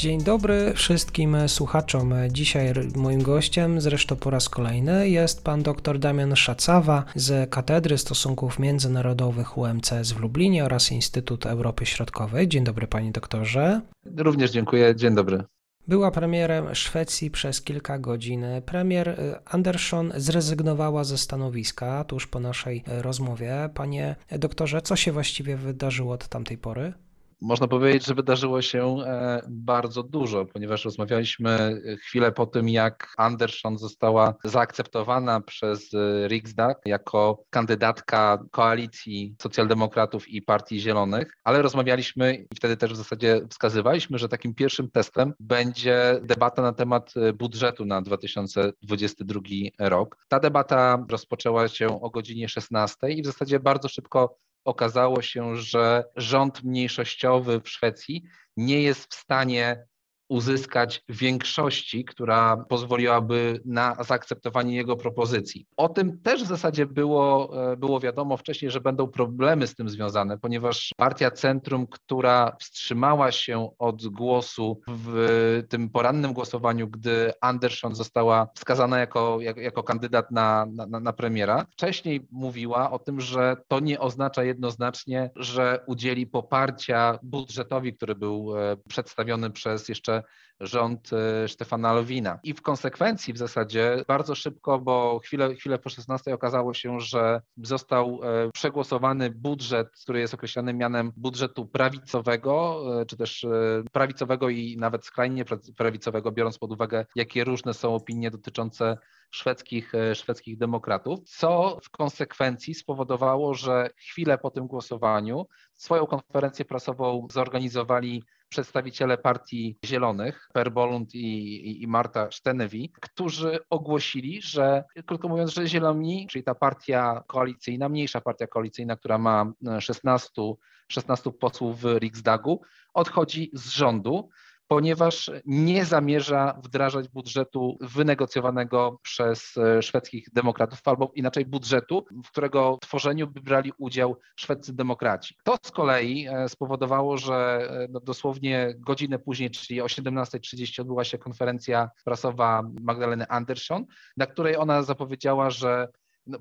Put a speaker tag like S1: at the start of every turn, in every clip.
S1: Dzień dobry wszystkim słuchaczom. Dzisiaj moim gościem, zresztą po raz kolejny, jest pan dr Damian Szacawa z Katedry Stosunków Międzynarodowych UMCS w Lublinie oraz Instytut Europy Środkowej. Dzień dobry panie doktorze.
S2: Również dziękuję. Dzień dobry.
S1: Była premierem Szwecji przez kilka godzin. Premier Andersson zrezygnowała ze stanowiska tuż po naszej rozmowie. Panie doktorze, co się właściwie wydarzyło od tamtej pory?
S2: Można powiedzieć, że wydarzyło się e, bardzo dużo, ponieważ rozmawialiśmy chwilę po tym, jak Andersson została zaakceptowana przez e, Riksdag jako kandydatka koalicji socjaldemokratów i Partii Zielonych, ale rozmawialiśmy i wtedy też w zasadzie wskazywaliśmy, że takim pierwszym testem będzie debata na temat e, budżetu na 2022 rok. Ta debata rozpoczęła się o godzinie 16 i w zasadzie bardzo szybko okazało się, że rząd mniejszościowy w Szwecji nie jest w stanie uzyskać większości, która pozwoliłaby na zaakceptowanie jego propozycji. O tym też w zasadzie było, e, było wiadomo wcześniej, że będą problemy z tym związane, ponieważ partia Centrum, która wstrzymała się od głosu w tym porannym głosowaniu, gdy Andersson została wskazana jako, jako, jako kandydat na, na, na premiera, wcześniej mówiła o tym, że to nie oznacza jednoznacznie, że udzieli poparcia budżetowi, który był e, przedstawiony przez jeszcze rząd e, Stefana Lowina. I w konsekwencji w zasadzie bardzo szybko, bo chwilę, chwilę po 16 okazało się, że został e, przegłosowany budżet, który jest określany mianem budżetu prawicowego, e, czy też prawicowego i nawet skrajnie prawicowego, biorąc pod uwagę, jakie różne są opinie dotyczące szwedzkich, szwedzkich demokratów, co w konsekwencji spowodowało, że chwilę po tym głosowaniu swoją konferencję prasową zorganizowali przedstawiciele Partii Zielonych, Per Bolund i, i, i Marta Stenevi, którzy ogłosili, że, krótko mówiąc, że Zieloni, czyli ta partia koalicyjna, mniejsza partia koalicyjna, która ma 16, 16 posłów w Riksdagu, odchodzi z rządu ponieważ nie zamierza wdrażać budżetu wynegocjowanego przez e, szwedzkich demokratów, albo inaczej budżetu, w którego tworzeniu by brali udział szwedzcy demokraci. To z kolei e, spowodowało, że e, no dosłownie godzinę później, czyli o 17.30 odbyła się konferencja prasowa Magdaleny Andersson, na której ona zapowiedziała, że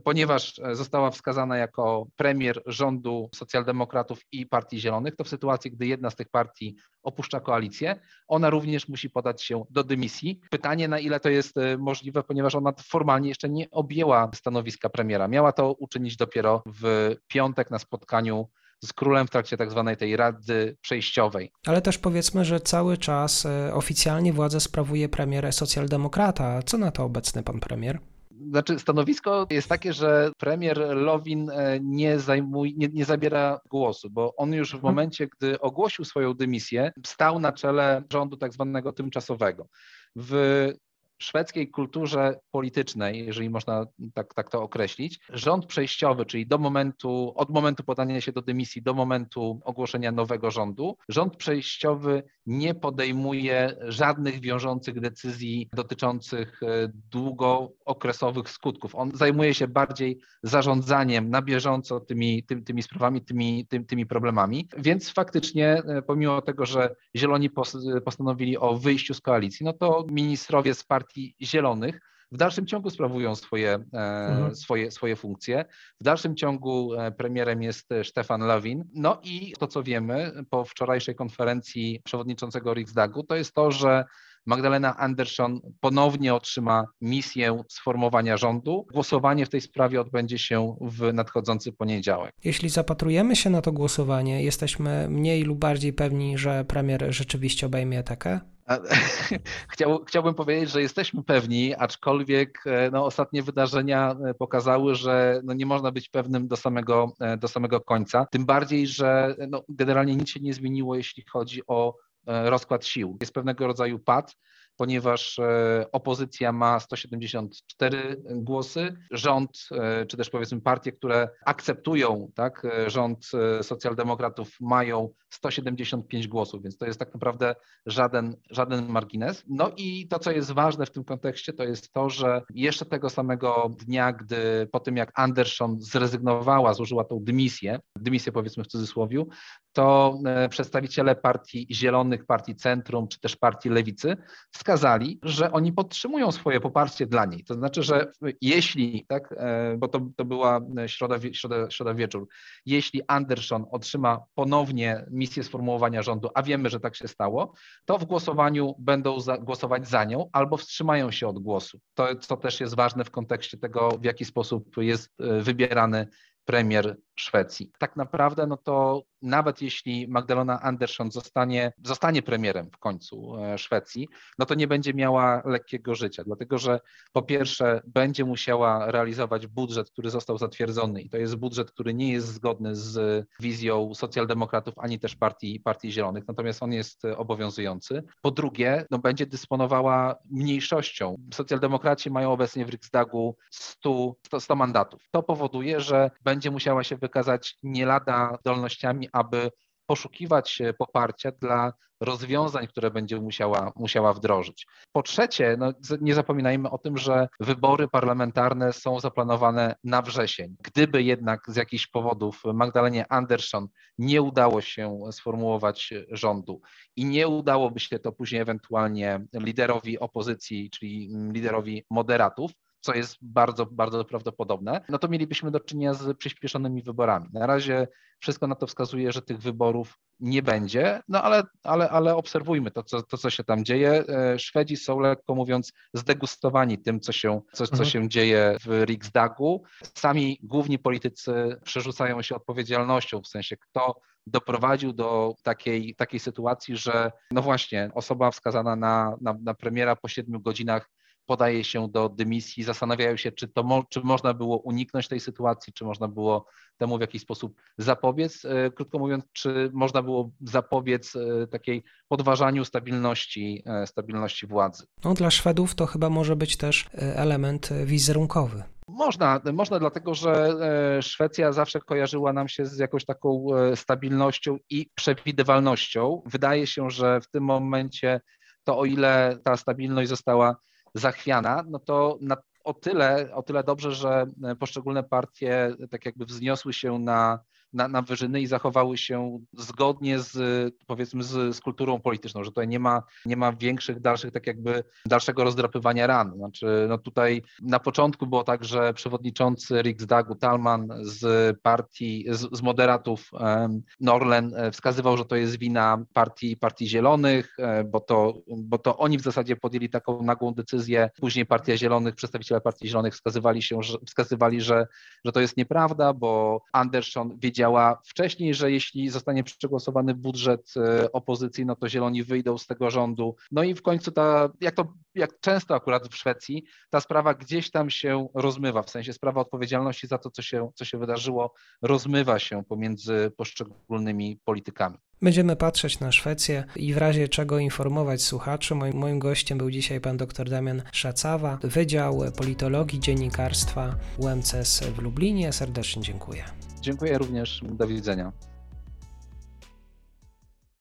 S2: ponieważ e, została wskazana jako premier rządu socjaldemokratów i Partii Zielonych, to w sytuacji, gdy jedna z tych partii opuszcza koalicję, ona również musi podać się do dymisji. Pytanie, na ile to jest e, możliwe, ponieważ ona formalnie jeszcze nie objęła stanowiska premiera. Miała to uczynić dopiero w piątek na spotkaniu z królem w trakcie tak zwanej tej rady przejściowej.
S1: Ale też powiedzmy, że cały czas e, oficjalnie władzę sprawuje premier socjaldemokrata. Co na to obecny pan premier?
S2: Znaczy, stanowisko jest takie, że premier Lowin e, nie, zajmuje, nie, nie zabiera głosu, bo on już w mhm. momencie, gdy ogłosił swoją dymisję, stał na czele rządu tak zwanego tymczasowego. W szwedzkiej kulturze politycznej, jeżeli można tak, tak to określić, rząd przejściowy, czyli do momentu, od momentu podania się do dymisji do momentu ogłoszenia nowego rządu, rząd przejściowy nie podejmuje żadnych wiążących decyzji dotyczących e, długookresowych skutków. On zajmuje się bardziej zarządzaniem na bieżąco tymi, tymi, tymi sprawami, tymi, tymi, tymi problemami. Więc faktycznie, e, pomimo tego, że Zieloni postanowili o wyjściu z koalicji, no to ministrowie z partii Partii Zielonych w dalszym ciągu sprawują swoje, e, mhm. swoje, swoje funkcje. W dalszym ciągu e, premierem jest Stefan Lawin. No i to, co wiemy po wczorajszej konferencji przewodniczącego Riksdagu, to jest to, że Magdalena Andersson ponownie otrzyma misję sformowania rządu. Głosowanie w tej sprawie odbędzie się w nadchodzący poniedziałek.
S1: Jeśli zapatrujemy się na to głosowanie, jesteśmy mniej lub bardziej pewni, że premier rzeczywiście obejmie atakę?
S2: Chciał, chciałbym powiedzieć, że jesteśmy pewni, aczkolwiek e, no, ostatnie wydarzenia e, pokazały, że no, nie można być pewnym do samego, e, do samego końca. Tym bardziej, że no, generalnie nic się nie zmieniło, jeśli chodzi o rozkład sił. Jest pewnego rodzaju pad, ponieważ e, opozycja ma 174 głosy, rząd, e, czy też powiedzmy partie, które akceptują tak, e, rząd socjaldemokratów mają 175 głosów, więc to jest tak naprawdę żaden, żaden margines. No i to, co jest ważne w tym kontekście, to jest to, że jeszcze tego samego dnia, gdy po tym jak Anderson zrezygnowała, złożyła tą dymisję, dymisję powiedzmy w cudzysłowie, to przedstawiciele partii Zielonych, partii Centrum, czy też partii Lewicy wskazali, że oni podtrzymują swoje poparcie dla niej. To znaczy, że jeśli, tak, e, bo to, to była środa, środa, środa wieczór, jeśli Anderson otrzyma ponownie misję sformułowania rządu, a wiemy, że tak się stało, to w głosowaniu będą za, głosować za nią albo wstrzymają się od głosu. To, co też jest ważne w kontekście tego, w jaki sposób jest e, wybierany premier Szwecji. Tak naprawdę, no to nawet jeśli Magdalena Andersson zostanie, zostanie premierem w końcu e, Szwecji, no to nie będzie miała lekkiego życia, dlatego że po pierwsze będzie musiała realizować budżet, który został zatwierdzony i to jest budżet, który nie jest zgodny z wizją socjaldemokratów ani też partii, partii Zielonych, natomiast on jest obowiązujący. Po drugie, no będzie dysponowała mniejszością. Socjaldemokraci mają obecnie w Riksdagu 100, 100, 100 mandatów. To powoduje, że będzie musiała się wykazać nie lada zdolnościami, aby poszukiwać poparcia dla rozwiązań, które będzie musiała, musiała wdrożyć. Po trzecie, no, nie zapominajmy o tym, że wybory parlamentarne są zaplanowane na wrzesień. Gdyby jednak z jakichś powodów Magdalenie Andersson nie udało się sformułować rządu i nie udałoby się to później ewentualnie liderowi opozycji, czyli liderowi moderatów, co jest bardzo, bardzo prawdopodobne, no to mielibyśmy do czynienia z przyspieszonymi wyborami. Na razie wszystko na to wskazuje, że tych wyborów nie będzie, no ale, ale, ale obserwujmy to co, to, co się tam dzieje. E, Szwedzi są, lekko mówiąc, zdegustowani tym, co się, co, co mhm. się dzieje w Riksdagu. Sami główni politycy przerzucają się odpowiedzialnością, w sensie kto doprowadził do takiej, takiej sytuacji, że no właśnie osoba wskazana na, na, na premiera po siedmiu godzinach podaje się do dymisji, zastanawiają się, czy, to mo, czy można było uniknąć tej sytuacji, czy można było temu w jakiś sposób zapobiec. E, krótko mówiąc, czy można było zapobiec e, takiej podważaniu stabilności, e, stabilności władzy.
S1: No, dla Szwedów to chyba może być też element wizerunkowy.
S2: Można, można dlatego, że Szwecja zawsze kojarzyła nam się z jakąś taką stabilnością i przewidywalnością. Wydaje się, że w tym momencie to o ile ta stabilność została zachwiana, no to na, o, tyle, o tyle dobrze, że poszczególne partie tak jakby wzniosły się na na, na wyżyny i zachowały się zgodnie z powiedzmy z, z kulturą polityczną, że tutaj nie ma, nie ma większych, dalszych, tak jakby dalszego rozdrapywania ran. Znaczy, no tutaj na początku było tak, że przewodniczący Riksdagu Talman z partii, z, z moderatów um, Norlen e, wskazywał, że to jest wina partii, partii Zielonych, e, bo to, bo to oni w zasadzie podjęli taką nagłą decyzję. Później Partia Zielonych, przedstawiciele Partii Zielonych wskazywali się, że, wskazywali, że, że to jest nieprawda, bo Anderson wiedział, wiedziała wcześniej, że jeśli zostanie przegłosowany budżet e, opozycji, no to zieloni wyjdą z tego rządu. No i w końcu ta, jak to jak często akurat w Szwecji, ta sprawa gdzieś tam się rozmywa, w sensie sprawa odpowiedzialności za to, co się, co się wydarzyło, rozmywa się pomiędzy poszczególnymi politykami.
S1: Będziemy patrzeć na Szwecję i w razie czego informować słuchaczy. Moim, moim gościem był dzisiaj pan dr Damian Szacawa, Wydział Politologii Dziennikarstwa UMCS w Lublinie. Serdecznie dziękuję.
S2: Dziękuję również. Do widzenia.